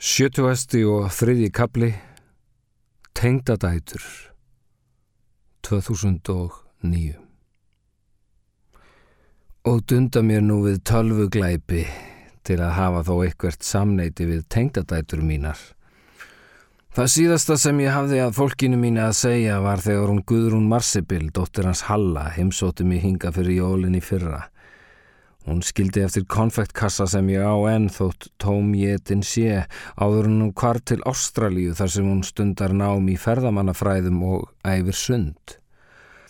Sjötuasti og þriði kapli Tengdadætur 2009 Og dunda mér nú við tölvuglæpi til að hafa þó eitthvert samneiti við tengdadætur mínar. Það síðasta sem ég hafði að fólkinu mínu að segja var þegar hún Guðrún Marsibil, dóttir hans Halla, heimsóti mig hinga fyrir jólinn í fyrra. Hún skildi eftir konfektkassa sem ég á enn þótt tóm jétin sé áður en hún kvar til Ástralíu þar sem hún stundar nám í ferðamannafræðum og æfir sund.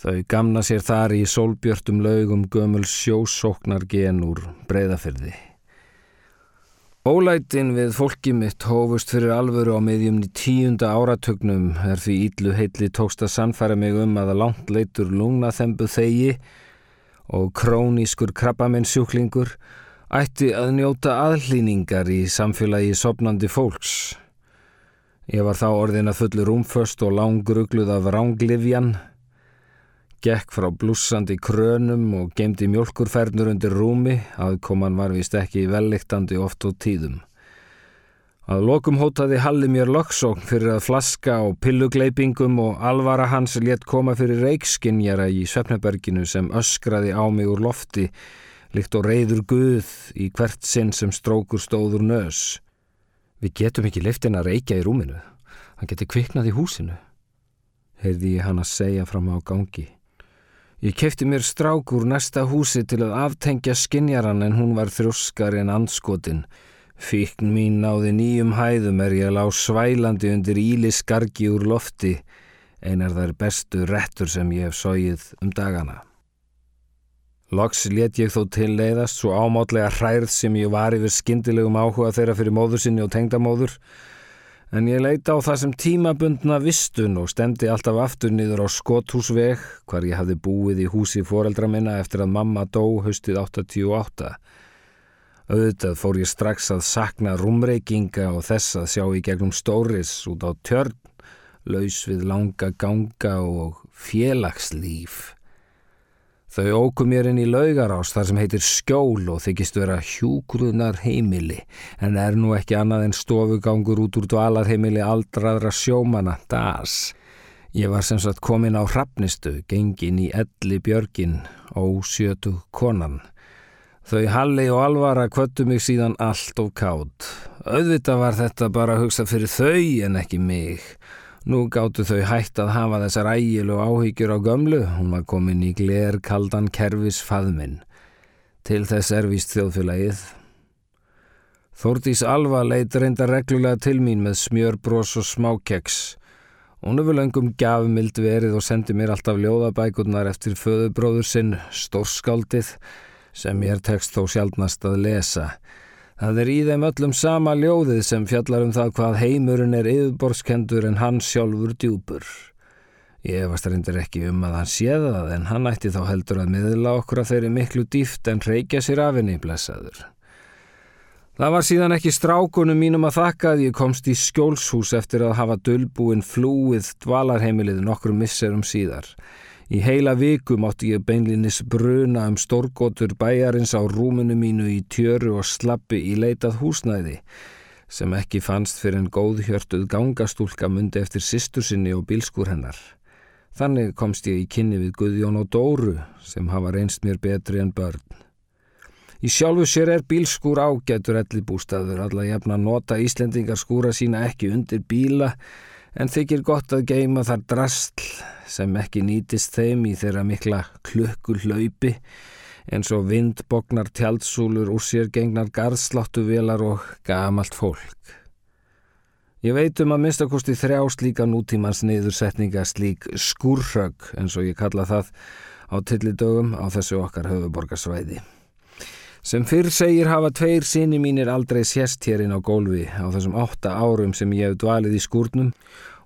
Þau gamna sér þar í sólbjörtum laugum gömul sjósóknar gen úr breyðafyrði. Ólætin við fólki mitt hófust fyrir alvöru á miðjumni tíunda áratögnum er því íllu heitli tókst að sannfæra mig um að að langt leitur lungna þembu þegi og krónískur krabbamennsjúklingur ætti að njóta aðlýningar í samfélagi sopnandi fólks. Ég var þá orðin að fullu rúmföst og langrugluð af ránglifjan, gekk frá blúsandi krönum og gemdi mjölkurfernur undir rúmi, aðkoman var vist ekki velliktandi oft og tíðum. Að lokum hótaði Halli mér lokksókn fyrir að flaska og pillugleipingum og alvara hans létt koma fyrir reikskinjara í Svefneberginu sem öskraði á mig úr lofti líkt og reyður guð í hvert sinn sem strókur stóður nös. Við getum ekki liftin að reykja í rúminu. Hann geti kviknað í húsinu. Heyrði ég hann að segja fram á gangi. Ég kefti mér strák úr næsta húsi til að aftengja skinjaran en hún var þrjóskar en anskotin. Fíkn mín náði nýjum hæðum er ég lág svælandi undir íli skargi úr lofti, einar þær bestu rettur sem ég hef sóið um dagana. Loks let ég þó til leiðast svo ámátlega hærð sem ég var yfir skindilegum áhuga þeirra fyrir móður sinni og tengdamóður, en ég leita á það sem tímabundna vistun og stemdi alltaf aftur niður á skothúsveg hvar ég hafði búið í húsi foreldra minna eftir að mamma dó haustið 88. Auðvitað fór ég strax að sakna rúmreikinga og þess að sjá í gegnum stóris út á tjörn, laus við langa ganga og félagslíf. Þau óku mér inn í laugarás þar sem heitir skjól og þykist vera hjúgruðnar heimili en er nú ekki annað en stofugangur út úr dvalarheimili aldraðra sjómana, das. Ég var sem sagt komin á hrappnistu, gengin í elli björgin, ósjötu konan. Þau Halli og Alvara kvöttu mig síðan allt og kátt. Auðvitað var þetta bara að hugsa fyrir þau en ekki mig. Nú gáttu þau hægt að hafa þessar ægil og áhyggjur á gömlu. Hún var komin í gler kaldan kervis faðminn. Til þess er víst þjóðfélagið. Þórtís Alva leit reynda reglulega til mín með smjörbros og smákeks. Hún hefur löngum gafmild verið og sendi mér alltaf ljóðabækurnar eftir föðubróður sinn, stórskáldið, sem ég er tekst þó sjálfnast að lesa. Það er í þeim öllum sama ljóðið sem fjallar um það hvað heimurinn er yfirborskendur en hann sjálfur djúpur. Ég efast reyndir ekki um að hann séða það en hann ætti þá heldur að miðla okkur að þeirri miklu dýft en reykja sér af henni blessaður. Það var síðan ekki strákunum mínum að þakka að ég komst í skjólshús eftir að hafa dölbúin flúið dvalarheimilið nokkur misserum síðar. Í heila viku mátti ég beinlinis bruna um stórgótur bæjarins á rúmunu mínu í tjöru og slappi í leitað húsnæði sem ekki fannst fyrir en góðhjörtuð gangastúlka mundi eftir sýstur sinni og bílskur hennar. Þannig komst ég í kynni við Guðjón og Dóru sem hafa reynst mér betri en börn. Í sjálfu sér er bílskúr ágætur elli bústaður, alla jafna nota Íslendingar skúra sína ekki undir bíla en þykir gott að geima þar drastl sem ekki nýtist þeim í þeirra mikla klukku hlaupi eins og vindbognar tjaldsúlur úr sér gengnar garðsláttuvelar og gamalt fólk. Ég veit um að minnstakosti þrjá slíka nútímans niðursetninga slík skúrhögg eins og ég kalla það á tillidögum á þessu okkar höfuborgarsvæði. Sem fyrr segir hafa tveir sinni mínir aldrei sérst hérinn á gólfi á þessum átta árum sem ég hef dvalið í skúrnum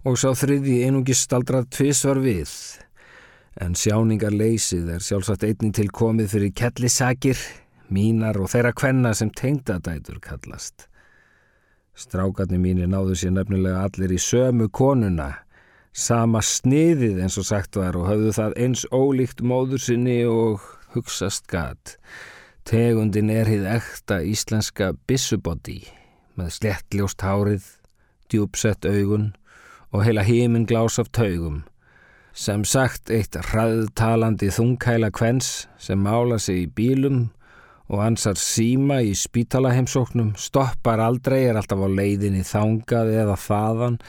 og sá þriði einungi staldrað tvísvar við. En sjáningar leysið er sjálfsagt einning til komið fyrir kellisakir, mínar og þeirra kvenna sem tengdadætur kallast. Strákarnir mínir náðu sér nefnilega allir í sömu konuna, sama sniðið eins og sagt var og höfðu það eins ólíkt móður sinni og hugsast gatt. Tegundin er hið ekta íslenska bissuboddi, með slettljóst hárið, djúpsett augun og heila híminn glás af taugum. Sem sagt eitt hraðtalandi þungkæla kvens sem mála sig í bílum og ansar síma í spítalaheimsóknum, stoppar aldrei, er alltaf á leiðinni þangað eða þaðan,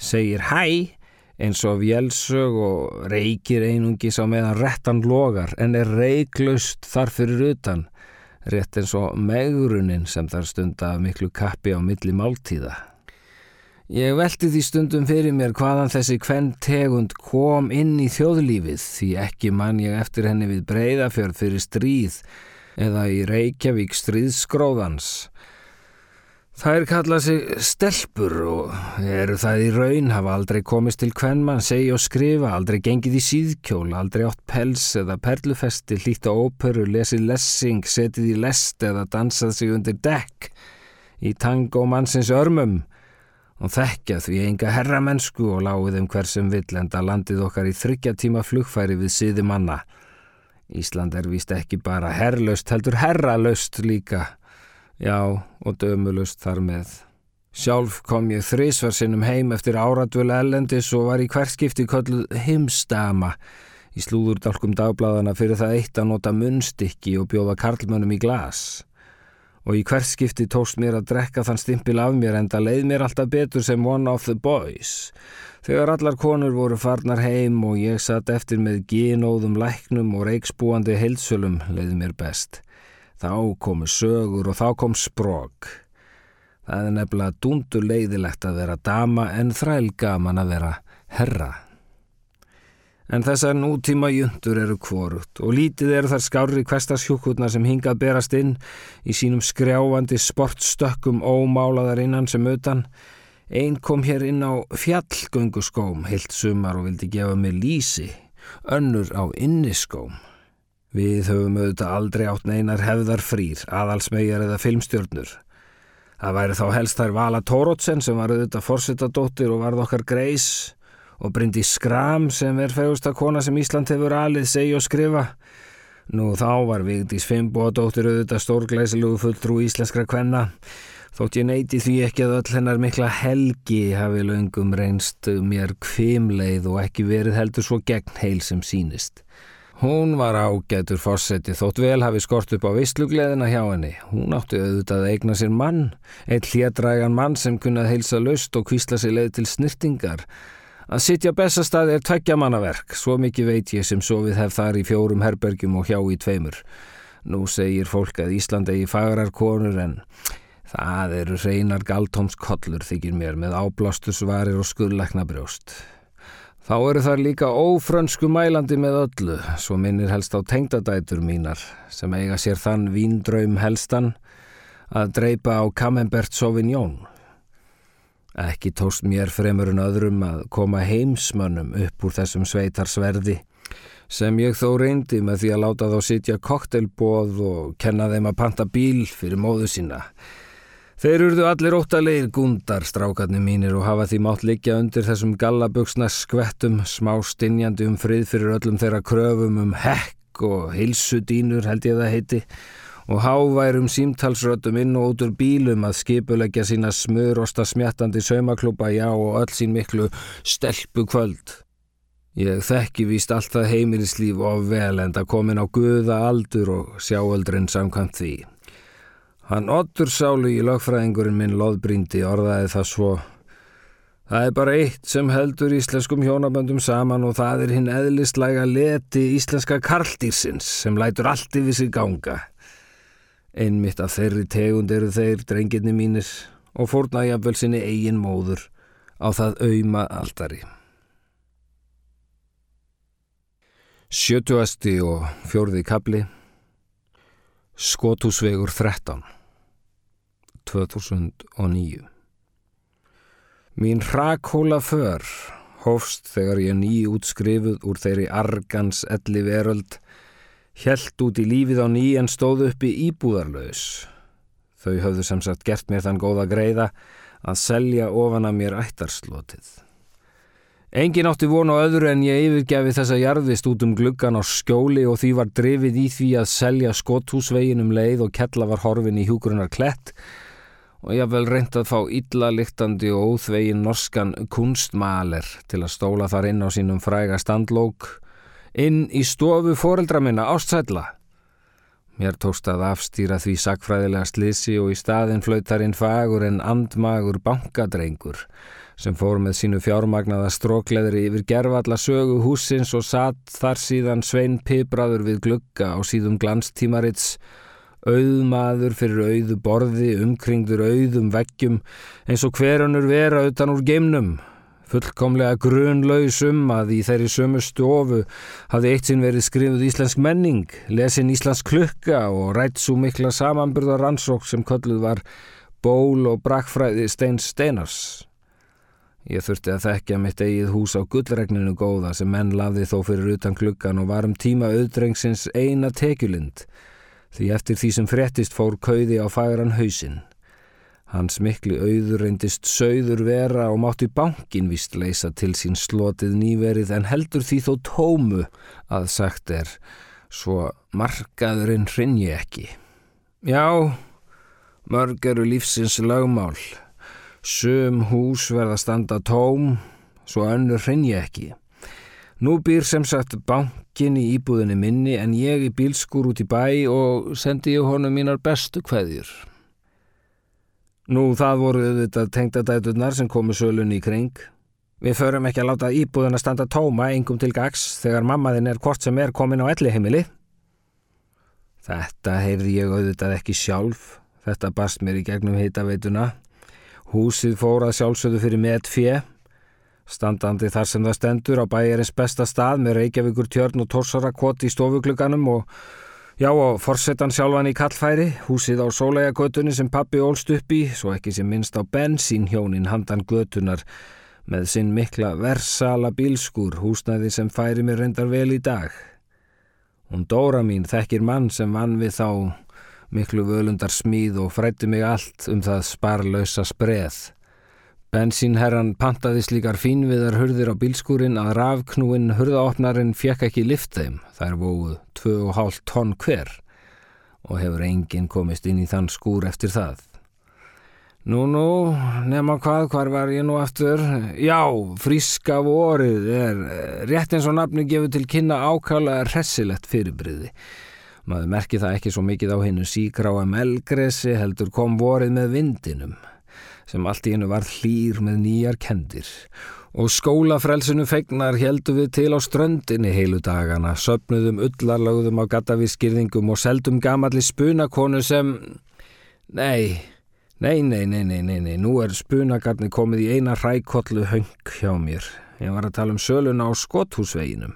segir hæ eins og vjelsög og reykir einungis á meðan rettan logar en er reiklaust þar fyrir utan, rétt eins og megrunin sem þar stunda miklu kappi á milli máltíða. Ég velti því stundum fyrir mér hvaðan þessi kvenn tegund kom inn í þjóðlífið því ekki mann ég eftir henni við breyðafjörð fyrir stríð eða í Reykjavík stríðskróðans. Þær kalla sig stelpur og eru það í raun, hafa aldrei komist til hvern mann, segja og skrifa, aldrei gengið í síðkjól, aldrei átt pels eða perlufesti, hlýtt á óperu, lesið lessing, setið í lest eða dansað sig undir dekk í tango mannsins örmum og þekkja því enga herramennsku og láið um hver sem vill enda landið okkar í þryggja tíma flugfæri við síði manna. Ísland er vist ekki bara herrlaust, heldur herralaust líka. Já, og dömulust þar með. Sjálf kom ég þrísvarsinnum heim eftir áradvölu ellendis og var í hverskipti kölluð himstama í slúðurdálkum dagbladana fyrir það eitt að nota munnstykki og bjóða karlmönnum í glas. Og í hverskipti tóst mér að drekka þann stimpil af mér en það leið mér alltaf betur sem one of the boys. Þegar allar konur voru farnar heim og ég satt eftir með gínóðum læknum og reiksbúandi heilsölum leiði mér best. Þá komu sögur og þá kom sprók. Það er nefnilega dundur leiðilegt að vera dama en þrælgaman að vera herra. En þessar nútíma jundur eru kvorugt og lítið eru þar skári kvestasjúkutna sem hingað berast inn í sínum skrjáfandi sportstökkum ómálaðar innan sem utan Einn kom hér inn á fjallgönguskóm heilt sumar og vildi gefa mig lísi, önnur á inniskóm. Við höfum auðvitað aldrei átt neinar hefðar frýr, aðalsmegjar eða filmstjörnur. Það væri þá helst þær Vala Tórótsen sem var auðvitað fórsetadóttir og varð okkar greis og Bryndi Skram sem er fegursta kona sem Ísland hefur alið segja og skrifa. Nú þá var Vigdís Fimboadóttir auðvitað stórglæsilugu fulltrú íslenskra kvenna Þótt ég neyti því ekki að öll hennar mikla helgi hafi löngum reynst mér kvimleið og ekki verið heldur svo gegn heil sem sínist. Hún var ágætur fórseti þótt vel hafi skort upp á visslugleðina hjá henni. Hún átti auðvitað að eigna sér mann, eitt hljadrægan mann sem kunnað heilsa löst og kvísla sér leið til snirtingar. Að sittja bestastæði er tveggja mannaverk, svo mikið veit ég sem svo við hef þar í fjórum herbergjum og hjá í tveimur. Nú segir fólk að Ísland eigi fagrar konur en... Það eru reynar galtómskollur þykir mér með áblástusvarir og skuðlekna brjóst. Þá eru þar líka ófrönsku mælandi með öllu, svo minnir helst á tengdadætur mínar sem eiga sér þann víndraum helstan að dreipa á Camembert Sauvignon. Ekki tóst mér fremur en öðrum að koma heimsmönnum upp úr þessum sveitarsverði sem ég þó reyndi með því að láta þá sitja koktelbóð og kenna þeim að panta bíl fyrir móðu sína. Þeir urðu allir óttalegir gundar strákarnir mínir og hafa því mátt liggja undir þessum gallaböksna skvettum smá stinjandi um frið fyrir öllum þeirra kröfum um hekk og hilsudínur held ég það heiti og háværum símtalsröttum inn og út úr bílum að skipuleggja sína smörosta smjattandi saumaklúpa já og öll sín miklu stelpu kvöld. Ég þekki víst allt það heimilislíf of vel en það komin á guða aldur og sjáöldrin samkvæmt því. Hann Ottur Sálu í lögfræðingurinn minn loðbrindi orðaði það svo Það er bara eitt sem heldur íslenskum hjónaböndum saman og það er hinn eðlistlæga leti íslenska karldýrsins sem lætur allt yfir sig ganga. Einmitt af þeirri tegund eru þeir, drengirni mínir, og fórna jafnvel sinni eigin móður á það auðma aldari. Sjötuasti og fjórði kapli Skotúsvegur 13 2009 Mín hrakhóla för hófst þegar ég ný útskrifuð úr þeirri argans elli veröld helt út í lífið á ný en stóð uppi íbúðarlaus. Þau höfðu sem sagt gert mér þann góða greiða að selja ofan að mér ættarslotið. Engin átti vonu öðru en ég yfirgefi þessa jarðist út um gluggan á skjóli og því var drifið í því að selja skotthúsvegin um leið og kella var horfin í hjúgrunar klett og ég vel reynd að fá illa liktandi og óþvegin norskan kunstmaler til að stóla þar inn á sínum fræga standlók inn í stofu foreldra minna ástsætla. Mér tókst að afstýra því sakfræðilega slisi og í staðin flautarinn fagur en andmagur bankadrengur sem fór með sínu fjármagnaða strókleðri yfir gerfalla sögu húsins og satt þar síðan Svein Pibraður við glugga á síðum glanstímarits auðmaður fyrir auðu borði, umkringdur auðum veggjum eins og hverjanur vera utan úr geimnum. Fullkomlega grunlausum að í þeirri sömu stofu hafði eitt sinn verið skrifuð íslensk menning, lesin íslensk klukka og rætt svo mikla samanburðar rannsók sem kölluð var ból og brakfræði steins steinars. Ég þurfti að þekkja mitt eigið hús á gullregninu góða sem menn lafði þó fyrir utan klukkan og var um tíma auðdrengsins eina tekjulind því eftir því sem frettist fór kauði á fagran hausinn. Hans miklu auður reyndist sögður vera og mátti bankin vist leysa til sín slotið nýverið en heldur því þó tómu að sagt er svo markaðurinn hrinji ekki. Já, mörg eru lífsins lögmál. Sum hús verða standa tóm, svo önnur hrinji ekki. Nú býr sem sagt bankin í íbúðinni minni en ég í bílskur út í bæ og sendi ég honum mínar bestu kveðjur. Nú það voru þetta tengdadæturnar sem komu sölunni í kring. Við förum ekki að láta íbúðina standa tóma engum til gags þegar mammaðinn er hvort sem er komin á elli heimili. Þetta heyrði ég auðvitað ekki sjálf. Þetta bast mér í gegnum hitaveituna. Húsið fórað sjálfsögðu fyrir með fjö Standandi þar sem það stendur á bæjarins besta stað með Reykjavíkur tjörn og tórsara-kott í stofugluganum og já og forsetan sjálfan í kallfæri, húsið á sólægagötunni sem pappi ólst upp í, svo ekki sem minnst á bensínhjónin handan götunar með sinn mikla versala bílskur, húsnæði sem færi mér reyndar vel í dag. Hún Dóra mín þekkir mann sem vann við þá miklu völundar smíð og frætti mig allt um það sparlausa spreð. Bensínherran pantaði slíkar fínviðar hurðir á bílskúrin að rafknúin hurðaopnarinn fjekk ekki lift þeim, þær vóðu 2,5 tonn hver og hefur enginn komist inn í þann skúr eftir það. Nú, nú, nema hvað, hvar var ég nú aftur? Já, fríska vorið er rétt eins og nafni gefur til kynna ákala ressilegt fyrirbriði. Maður merki það ekki svo mikið á hennu síkráa melgresi heldur kom vorið með vindinum sem allt í hennu var hlýr með nýjar kendir og skólafrelsinu fegnar heldu við til á ströndinni heilu dagana, söpnuðum ullarlögðum á gattavískirðingum og seldum gamalli spunakonu sem... Nei, nei, nei, nei, nei, nei, nei, nú er spunagarni komið í eina rækollu höng hjá mér. Ég var að tala um söluna á skothúsveginum.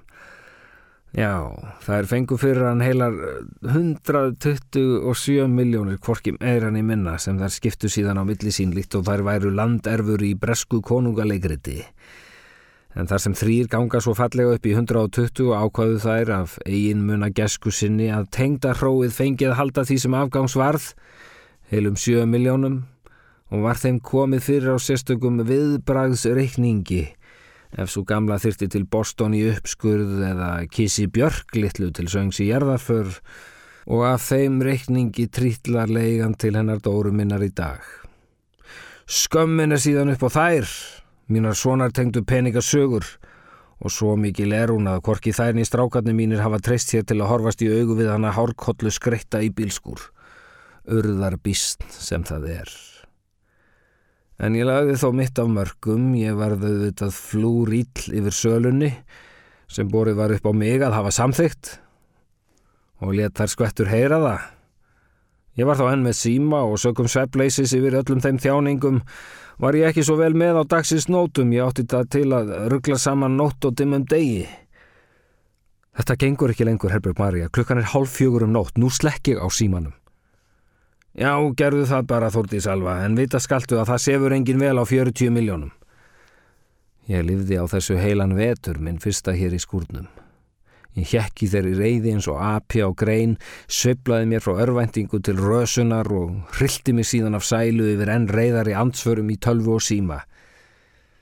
Já, það er fengu fyrir hann heilar 127 eh, miljónir kvorkim eiran í minna sem þær skiptu síðan á millisín líkt og þær væru landerfur í bresku konungaleikriti. En þar sem þrýr ganga svo fallega upp í 120 ákvaðu þær af eigin muna gesku sinni að tengda hróið fengið halda því sem afgangsvarð, heilum 7 miljónum, og var þeim komið fyrir á sérstökum viðbragsreikningi ef svo gamla þyrti til Boston í uppskurð eða Kissi Björk litlu til söngs í jarðarför og af þeim reikningi trítlar leigan til hennar dóru minnar í dag. Skömmin er síðan upp á þær, mínar sonar tengdu peningasögur og svo mikil er hún að korki þærni strákarnir mínir hafa treyst hér til að horfast í augu við hana hárkollu skreitta í bílskur. Urðar býst sem það er. En ég lagði þó mitt af mörgum, ég varði auðvitað flúrill yfir sölunni sem borið var upp á mig að hafa samþygt og let þær skvettur heyra það. Ég var þá enn með síma og sökum svepleysis yfir öllum þeim þjáningum var ég ekki svo vel með á dagsins nótum, ég átti það til að ruggla saman nótt og dimmum degi. Þetta gengur ekki lengur, Herbjörg Maria, klukkan er hálf fjögur um nótt, nú slekk ég á símanum. Já, gerðu það bara Þórtís Alva, en vita skaltu að það sefur engin vel á 40 miljónum. Ég livði á þessu heilan vetur minn fyrsta hér í skúrnum. Ég hjekki þeirri reyði eins og api á grein, söiblaði mér frá örvæntingu til rösunar og hrildi mig síðan af sælu yfir enn reyðari ansvörum í tölvu og síma.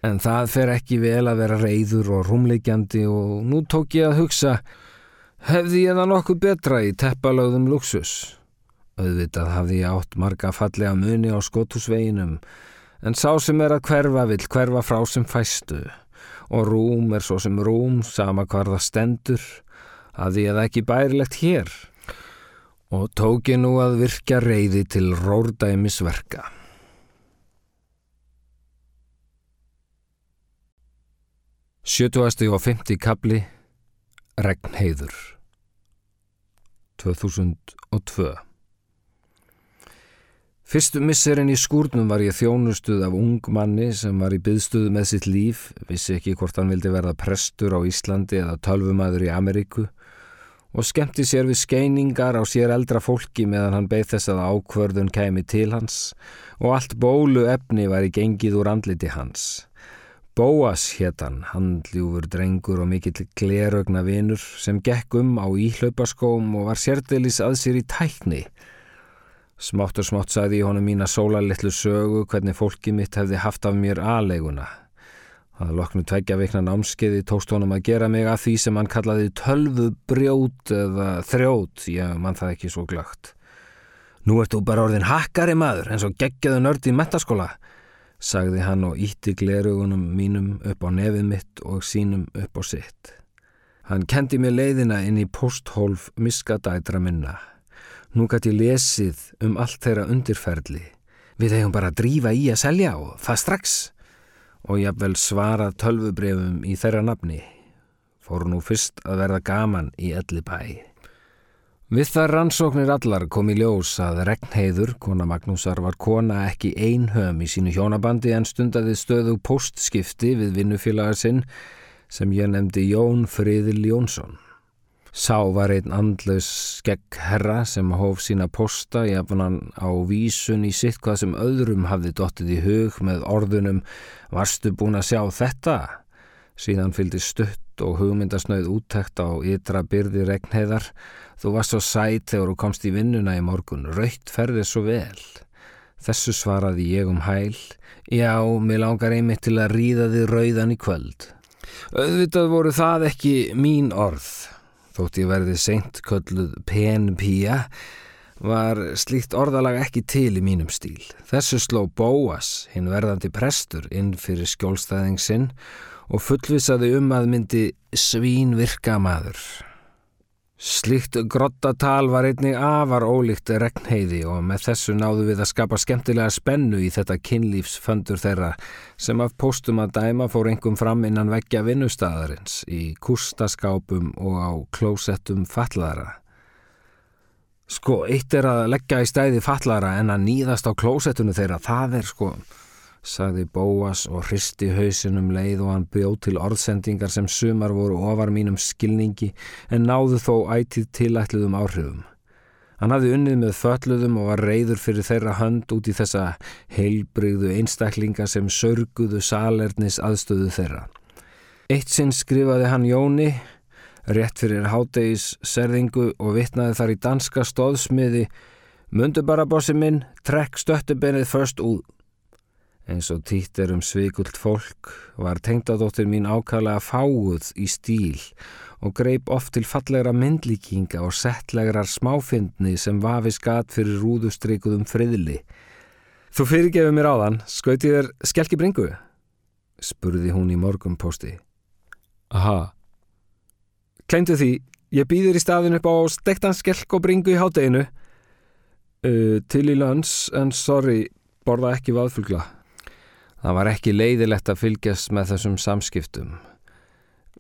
En það fer ekki vel að vera reyður og rúmleikjandi og nú tók ég að hugsa, hefði ég það nokkuð betra í teppalögðum luxus? Auðvitað hafði ég átt marga fallega muni á skotusveginum, en sá sem er að hverfa vill hverfa frá sem fæstu, og rúm er svo sem rúm, sama hvar það stendur, að ég það ekki bærilegt hér, og tók ég nú að virka reyði til rórdæmisverka. 70. og 50. kapli Regnheiður 2002 Fyrstu misserinn í skúrnum var ég þjónustuð af ung manni sem var í byðstuð með sitt líf, vissi ekki hvort hann vildi verða prestur á Íslandi eða tölvumæður í Ameríku og skemmti sér við skeiningar á sér eldra fólki meðan hann beigð þess að ákvörðun kæmi til hans og allt bólu efni var í gengið úr andliti hans. Bóas héttan, handljúfur drengur og mikill glerögna vinur sem gekk um á íhlaupaskóm og var sérdelis að sér í tækni. Smátt og smátt sagði ég honum mína sólarlittlu sögu hvernig fólki mitt hefði haft af mér aðleiguna. Það loknu tveggja veikna námskeiði tókst honum að gera mig að því sem hann kallaði tölvu brjót eða þrjót, ég mann það ekki svo glögt. Nú ert þú bara orðin hakkari maður eins og geggjaðu nördi í metaskóla sagði hann og ítti glerugunum mínum upp á nefið mitt og sínum upp á sitt. Hann kendi mér leiðina inn í posthólf miskadætra minna. Nú gæti ég lesið um allt þeirra undirferðli. Við hefum bara að drífa í að selja og það strax. Og ég haf vel svarað tölvubrefum í þeirra nafni. Fóru nú fyrst að verða gaman í elli bæi. Við það rannsóknir allar kom í ljós að Regnheiður, kona Magnúsar, var kona ekki einhöm í sínu hjónabandi en stundaði stöðu postskipti við vinnufélagar sinn sem ég nefndi Jón Friðil Jónsson. Sá var einn andlaus skegg herra sem hóf sína posta jafnan á vísun í sitt hvað sem öðrum hafði dottið í hug með orðunum Varstu búin að sjá þetta? Síðan fylgdi stutt og hugmyndasnauð úttækt á ytra byrði Regnheiðar Þú varst svo sæt þegar þú komst í vinnuna í morgun, raukt ferðið svo vel. Þessu svaraði ég um hæl. Já, mér langar einmitt til að ríða þið rauðan í kvöld. Öðvitað voru það ekki mín orð. Þótt ég verði seint kölluð penpía, var slíkt orðalag ekki til í mínum stíl. Þessu sló Bóas, hinn verðandi prestur, inn fyrir skjólstæðingsinn og fullvisaði um að myndi svín virka maður. Slikt grottatal var einnig afar ólíkt regnheiði og með þessu náðu við að skapa skemmtilega spennu í þetta kynlífsföndur þeirra sem af póstum að dæma fór engum fram innan veggja vinnustæðarins í kústaskápum og á klósettum fallara. Sko, eitt er að leggja í stæði fallara en að nýðast á klósettunu þeirra, það er sko sagði Bóas og hristi hausinum leið og hann bjóð til orðsendingar sem sumar voru ofar mínum skilningi en náðu þó ætið tilætluðum áhrifum. Hann hafði unnið með fölluðum og var reyður fyrir þeirra hönd út í þessa heilbrigðu einstaklinga sem sörguðu salernis aðstöðu þeirra. Eitt sinn skrifaði hann Jóni, rétt fyrir hádegis serðingu og vittnaði þar í danska stóðsmiði Mundu bara bossi minn, trekk stöttubennið först út. Eins og títt er um svikult fólk var tengdadóttir mín ákvæmlega fáuð í stíl og greip oft til fallegra myndlíkinga og settlegrar smáfindni sem vafi skat fyrir rúðustrikuðum friðli. Þú fyrirgefur mér áðan, skautið þér skelki bringu? spurði hún í morgumposti. Aha. Kleimtu því, ég býðir í staðin upp á stektan skelk og bringu í hátteginu. Uh, til í lands, en sorry, borða ekki vaðfugla. Það var ekki leiðilegt að fylgjast með þessum samskiptum.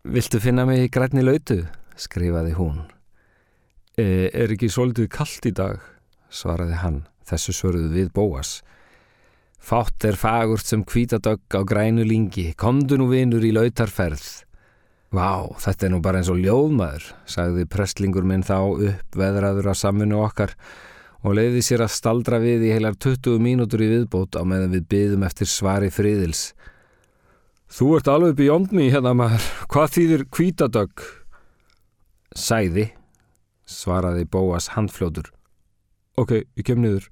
Viltu finna mig í grænni lautu? skrifaði hún. E, er ekki svolítið kallt í dag? svaraði hann, þessu svörðu við bóas. Fátt er fagurt sem kvítadögg á grænu lingi, komdu nú vinur í lautarferð. Vá, þetta er nú bara eins og ljóðmaður, sagði prestlingur minn þá upp veðraður á saminu okkar og leiði sér að staldra við í heilar 20 mínútur í viðbót á meðan við byðum eftir svari friðils. Þú ert alveg beyond me hérna maður, hvað þýðir kvítadögg? Sæði, svaraði Bóas handfljótur. Ok, ég kem niður.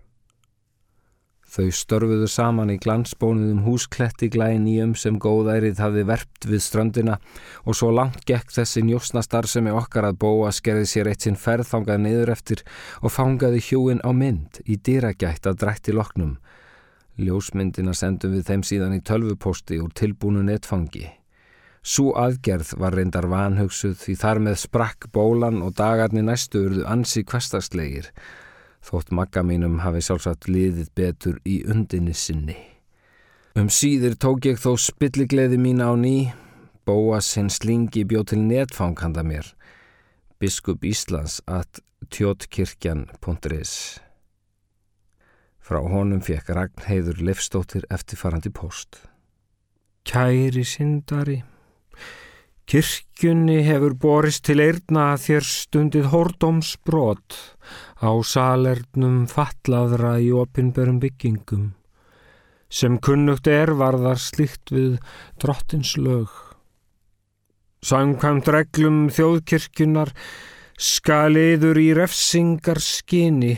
Þau störfuðu saman í glansbónuðum húskletti glænýjum sem góðærið hafi verpt við ströndina og svo langt gekk þessi njósnastar sem er okkar að bóa skerði sér eitt sinn ferðfangað niður eftir og fangaði hjúin á mynd í dýragætt að drætti loknum. Ljósmyndina sendum við þeim síðan í tölvuposti úr tilbúnu netfangi. Sú aðgerð var reyndar vanhugsuð því þar með sprakk bólan og dagarni næstu urðu ansi kvestarslegir þótt magga mínum hafi sjálfsagt liðið betur í undinni sinni. Um síður tók ég þó spilligleiði mín á ný, bóas hinn slingi bjóð til netfang handa mér, biskup Íslands at tjótkirkjan.is. Frá honum fekk Ragnheiður Leifstóttir eftirfarandi post. Kæri syndari, Kirkjunni hefur borist til eirna þér stundið hordómsbrot á salernum fallaðra í opinberum byggingum. Sem kunnugt er varðar slikt við drottins lög. Samkvæmt reglum þjóðkirkjunar skaliður í refsingar skinni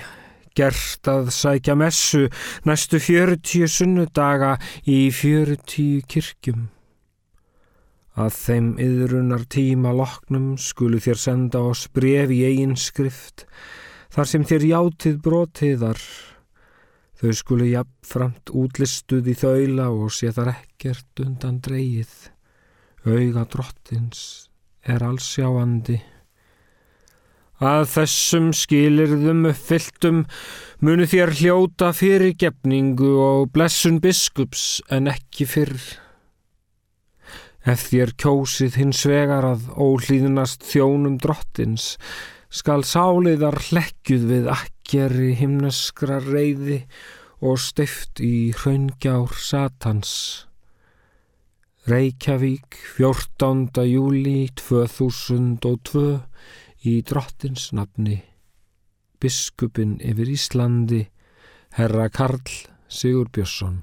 gert að sækja messu næstu fjörutíu sunnudaga í fjörutíu kirkjum. Að þeim yðrunar tíma loknum skulu þér senda oss bref í eigin skrift, þar sem þér játið brotiðar. Þau skulu jafnframt útlistuð í þaula og sé þar ekkert undan dreyið. Auga drottins er allsjáandi. Að þessum skilirðum uppfylltum munu þér hljóta fyrir gefningu og blessun biskups en ekki fyrr. Ef þér kjósið hins vegar að ólíðnast þjónum drottins, skal sáliðar hlekkjuð við akkjari himneskra reyði og stift í hraungjár satans. Reykjavík, 14. júli 2002 í drottins nafni. Biskupin yfir Íslandi, herra Karl Sigur Björnsson.